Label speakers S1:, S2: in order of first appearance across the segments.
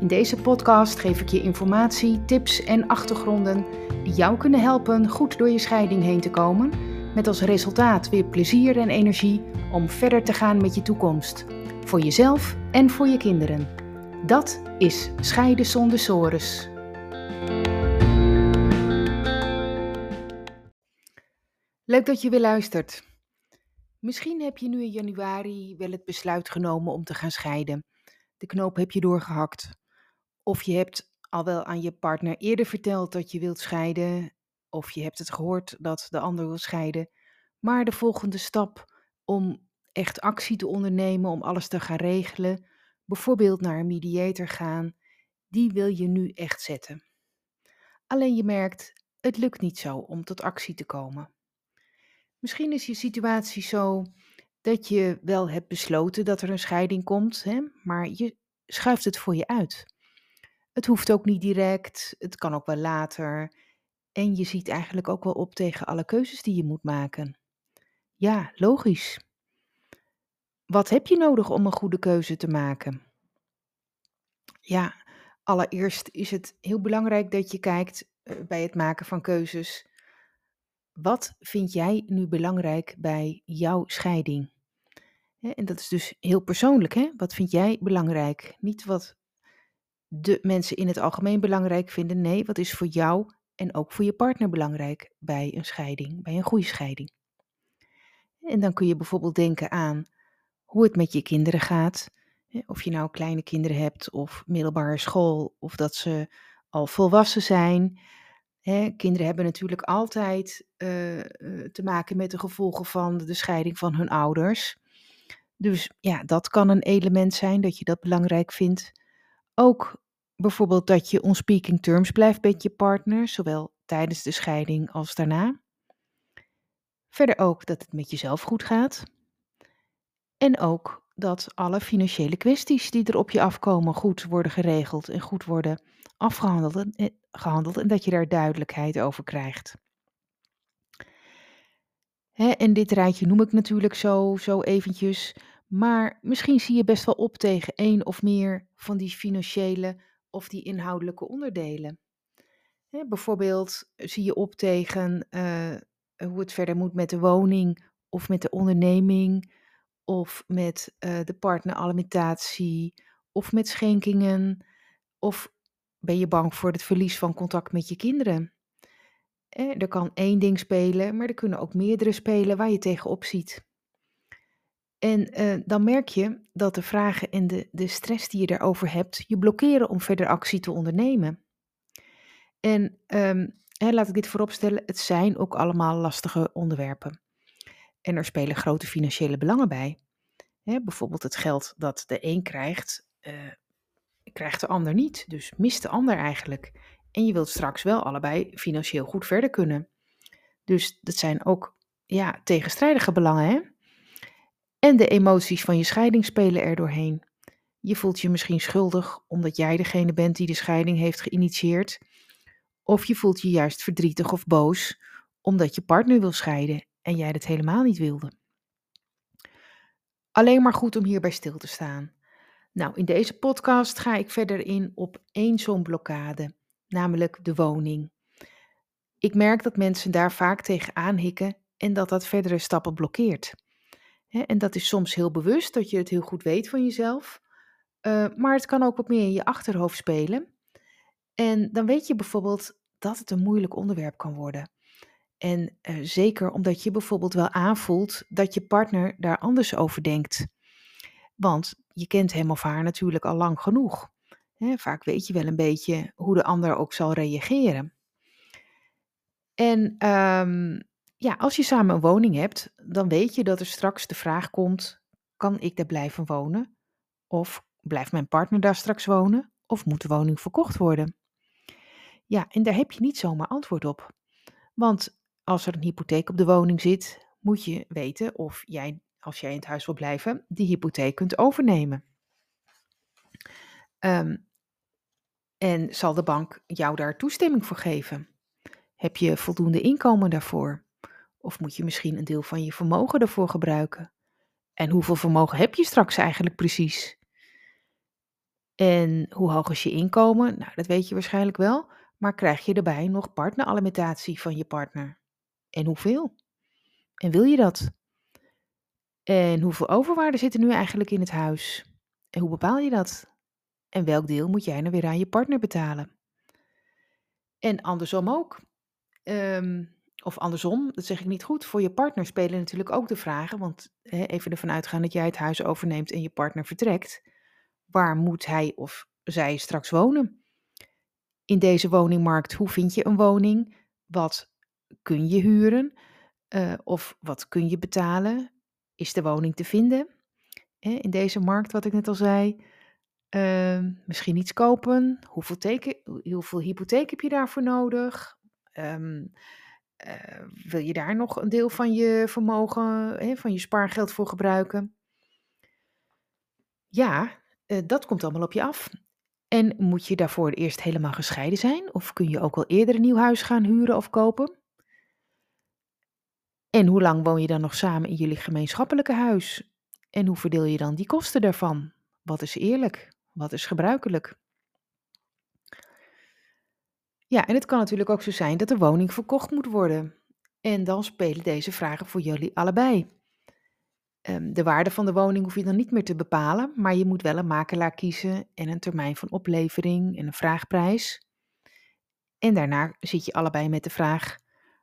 S1: In deze podcast geef ik je informatie, tips en achtergronden die jou kunnen helpen goed door je scheiding heen te komen, met als resultaat weer plezier en energie om verder te gaan met je toekomst, voor jezelf en voor je kinderen. Dat is Scheiden zonder sores. Leuk dat je weer luistert. Misschien heb je nu in januari wel het besluit genomen om te gaan scheiden. De knoop heb je doorgehakt. Of je hebt al wel aan je partner eerder verteld dat je wilt scheiden, of je hebt het gehoord dat de ander wil scheiden. Maar de volgende stap om echt actie te ondernemen, om alles te gaan regelen, bijvoorbeeld naar een mediator gaan, die wil je nu echt zetten. Alleen je merkt, het lukt niet zo om tot actie te komen. Misschien is je situatie zo dat je wel hebt besloten dat er een scheiding komt, hè, maar je schuift het voor je uit. Het hoeft ook niet direct, het kan ook wel later. En je ziet eigenlijk ook wel op tegen alle keuzes die je moet maken. Ja, logisch. Wat heb je nodig om een goede keuze te maken? Ja, allereerst is het heel belangrijk dat je kijkt eh, bij het maken van keuzes. Wat vind jij nu belangrijk bij jouw scheiding? En dat is dus heel persoonlijk. Hè? Wat vind jij belangrijk? Niet wat de mensen in het algemeen belangrijk vinden. Nee, wat is voor jou en ook voor je partner belangrijk bij een scheiding, bij een goede scheiding. En dan kun je bijvoorbeeld denken aan hoe het met je kinderen gaat. Of je nou kleine kinderen hebt of middelbare school of dat ze al volwassen zijn. kinderen hebben natuurlijk altijd eh, eh, te maken met de gevolgen van de scheiding van hun ouders. Dus ja, dat kan een element zijn dat je dat belangrijk vindt. Ook bijvoorbeeld dat je on speaking terms blijft met je partner, zowel tijdens de scheiding als daarna. Verder ook dat het met jezelf goed gaat. En ook dat alle financiële kwesties die er op je afkomen goed worden geregeld en goed worden afgehandeld en, eh, gehandeld, en dat je daar duidelijkheid over krijgt. En dit rijtje noem ik natuurlijk zo, zo eventjes, maar misschien zie je best wel op tegen één of meer van die financiële of die inhoudelijke onderdelen. Bijvoorbeeld zie je op tegen uh, hoe het verder moet met de woning of met de onderneming of met uh, de partneralimentatie of met schenkingen of ben je bang voor het verlies van contact met je kinderen. er kan één ding spelen, maar er kunnen ook meerdere spelen waar je tegenop ziet. En uh, dan merk je dat de vragen en de, de stress die je daarover hebt, je blokkeren om verder actie te ondernemen. En um, hè, laat ik dit vooropstellen, het zijn ook allemaal lastige onderwerpen. En er spelen grote financiële belangen bij. Hè, bijvoorbeeld het geld dat de een krijgt, uh, krijgt de ander niet. Dus mist de ander eigenlijk. En je wilt straks wel allebei financieel goed verder kunnen. Dus dat zijn ook ja, tegenstrijdige belangen, hè? En de emoties van je scheiding spelen er doorheen. Je voelt je misschien schuldig omdat jij degene bent die de scheiding heeft geïnitieerd. Of je voelt je juist verdrietig of boos omdat je partner wil scheiden en jij dat helemaal niet wilde. Alleen maar goed om hierbij stil te staan. Nou, in deze podcast ga ik verder in op één zo'n blokkade, namelijk de woning. Ik merk dat mensen daar vaak tegen aanhikken en dat dat verdere stappen blokkeert en dat is soms heel bewust, dat je het heel goed weet van jezelf. Uh, maar het kan ook wat meer in je achterhoofd spelen. En dan weet je bijvoorbeeld dat het een moeilijk onderwerp kan worden. En uh, zeker omdat je bijvoorbeeld wel aanvoelt dat je partner daar anders over denkt. Want je kent hem of haar natuurlijk al lang genoeg. vaak weet je wel een beetje hoe de ander ook zal reageren. En um, ja, als je samen een woning hebt, dan weet je dat er straks de vraag komt: kan ik daar blijven wonen? Of blijft mijn partner daar straks wonen? Of moet de woning verkocht worden? Ja, en daar heb je niet zomaar antwoord op. Want als er een hypotheek op de woning zit, moet je weten of jij, als jij in het huis wil blijven, die hypotheek kunt overnemen. Ehm, en zal de bank jou daar toestemming voor geven? Heb je voldoende inkomen daarvoor? Of moet je misschien een deel van je vermogen daarvoor gebruiken? En hoeveel vermogen heb je straks eigenlijk precies? En hoe hoog is je inkomen? Nou, dat weet je waarschijnlijk wel. Maar krijg je erbij nog partneralimentatie van je partner? En hoeveel? En wil je dat? En hoeveel overwaarde zit er nu eigenlijk in het huis? En hoe bepaal je dat? En welk deel moet jij nou weer aan je partner betalen? En andersom ook. Ehm, of andersom, dat zeg ik niet goed. Voor je partner spelen natuurlijk ook de vragen. Want hè, even ervan uitgaan dat jij het huis overneemt en je partner vertrekt. Waar moet hij of zij straks wonen? In deze woningmarkt, hoe vind je een woning? Wat kun je huren? Uh, of wat kun je betalen? Is de woning te vinden? in deze markt, wat ik net al zei. Uh, misschien iets kopen. Hoeveel, teken, hoeveel hypotheek heb je daarvoor nodig? Uh, wil je daar nog een deel van je vermogen, hè, van je spaargeld voor gebruiken? Ja, uh, dat komt allemaal op je af. En moet je daarvoor eerst helemaal gescheiden zijn? Of kun je ook al eerder een nieuw huis gaan huren of kopen? En hoe lang woon je dan nog samen in jullie gemeenschappelijke huis? En hoe verdeel je dan die kosten daarvan? Wat is eerlijk? Wat is gebruikelijk? Ja, en het kan natuurlijk ook zo zijn dat de woning verkocht moet worden. En dan spelen deze vragen voor jullie allebei. Um, de waarde van de woning hoef je dan niet meer te bepalen, maar je moet wel een makelaar kiezen en een termijn van oplevering en een vraagprijs. En daarna zit je allebei met de vraag: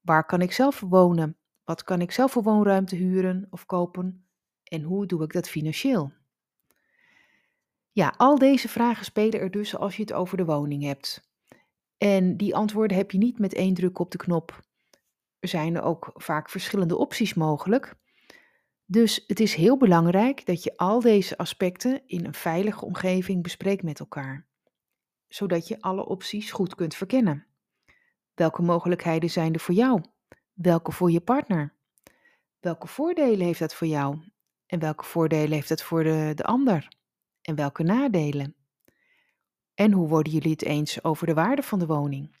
S1: waar kan ik zelf wonen? Wat kan ik zelf voor woonruimte huren of kopen? En hoe doe ik dat financieel? Ja, al deze vragen spelen er dus als je het over de woning hebt. En die antwoorden heb je niet met één druk op de knop. Er zijn ook vaak verschillende opties mogelijk. Dus het is heel belangrijk dat je al deze aspecten in een veilige omgeving bespreekt met elkaar, zodat je alle opties goed kunt verkennen. Welke mogelijkheden zijn er voor jou? Welke voor je partner? Welke voordelen heeft dat voor jou? En welke voordelen heeft dat voor de, de ander? En welke nadelen? En hoe worden jullie het eens over de waarde van de woning?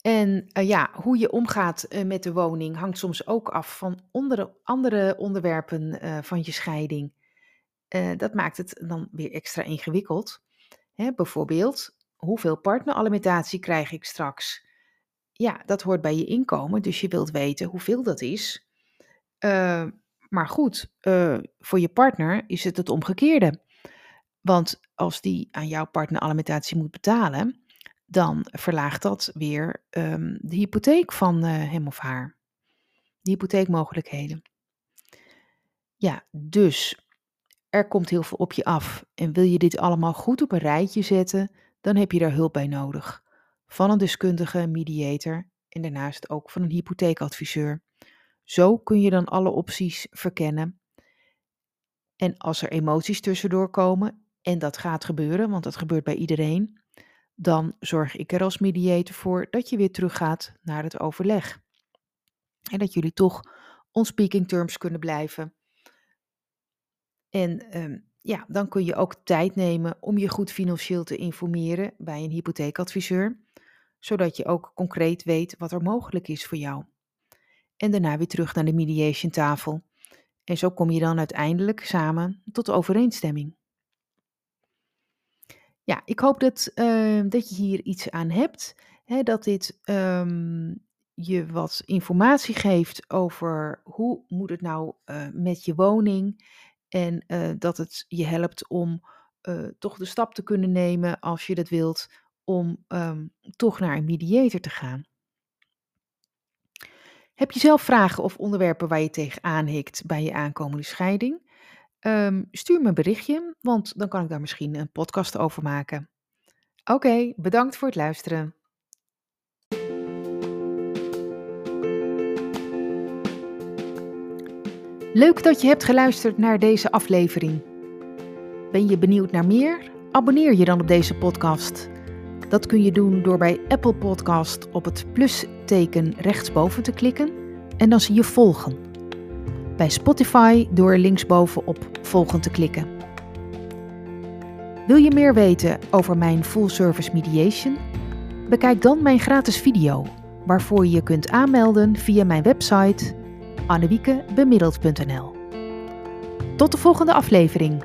S1: En uh, ja, hoe je omgaat uh, met de woning hangt soms ook af van onder, andere onderwerpen uh, van je scheiding. dat maakt het dan weer extra ingewikkeld. Hè, bijvoorbeeld, hoeveel partneralimentatie krijg ik straks? Ja, dat hoort bij je inkomen, dus je wilt weten hoeveel dat is. maar goed, voor je partner is het het omgekeerde. Want als die aan jouw partneralimentatie moet betalen, dan verlaagt dat weer um, de hypotheek van uh, hem of haar. De hypotheekmogelijkheden. Ja, dus er komt heel veel op je af. En wil je dit allemaal goed op een rijtje zetten, dan heb je daar hulp bij nodig. Van een deskundige mediator en daarnaast ook van een hypotheekadviseur. Zo kun je dan alle opties verkennen. En als er emoties tussendoor komen, en dat gaat gebeuren, want dat gebeurt bij iedereen, dan zorg ik er als mediator voor dat je weer teruggaat naar het overleg. En dat jullie toch on speaking terms kunnen blijven. En um, ja, dan kun je ook tijd nemen om je goed financieel te informeren bij een hypotheekadviseur, zodat je ook concreet weet wat er mogelijk is voor jou. En daarna weer terug naar de mediation tafel. En zo kom je dan uiteindelijk samen tot overeenstemming. Ja, ik hoop dat, uh, dat je hier iets aan hebt. Hè, dat dit um, je wat informatie geeft over hoe moet het nou uh, met je woning. En uh, dat het je helpt om toch de stap te kunnen nemen als je dat wilt. Om um, toch naar een mediator te gaan. Heb je zelf vragen of onderwerpen waar je tegenaan hikt bij je aankomende scheiding? Um, stuur me een berichtje, want dan kan ik daar misschien een podcast over maken. Oké, bedankt voor het luisteren. Leuk dat je hebt geluisterd naar deze aflevering. Ben je benieuwd naar meer? Abonneer je dan op deze podcast. Dat kun je doen door bij Apple Podcast op het plusteken rechtsboven te klikken en dan zie je volgen. Bij Spotify door linksboven op volgen te klikken. Wil je meer weten over mijn full service mediation? Bekijk dan mijn gratis video, waarvoor je je kunt aanmelden via mijn website annewiekebemiddeld.nl. Tot de volgende aflevering.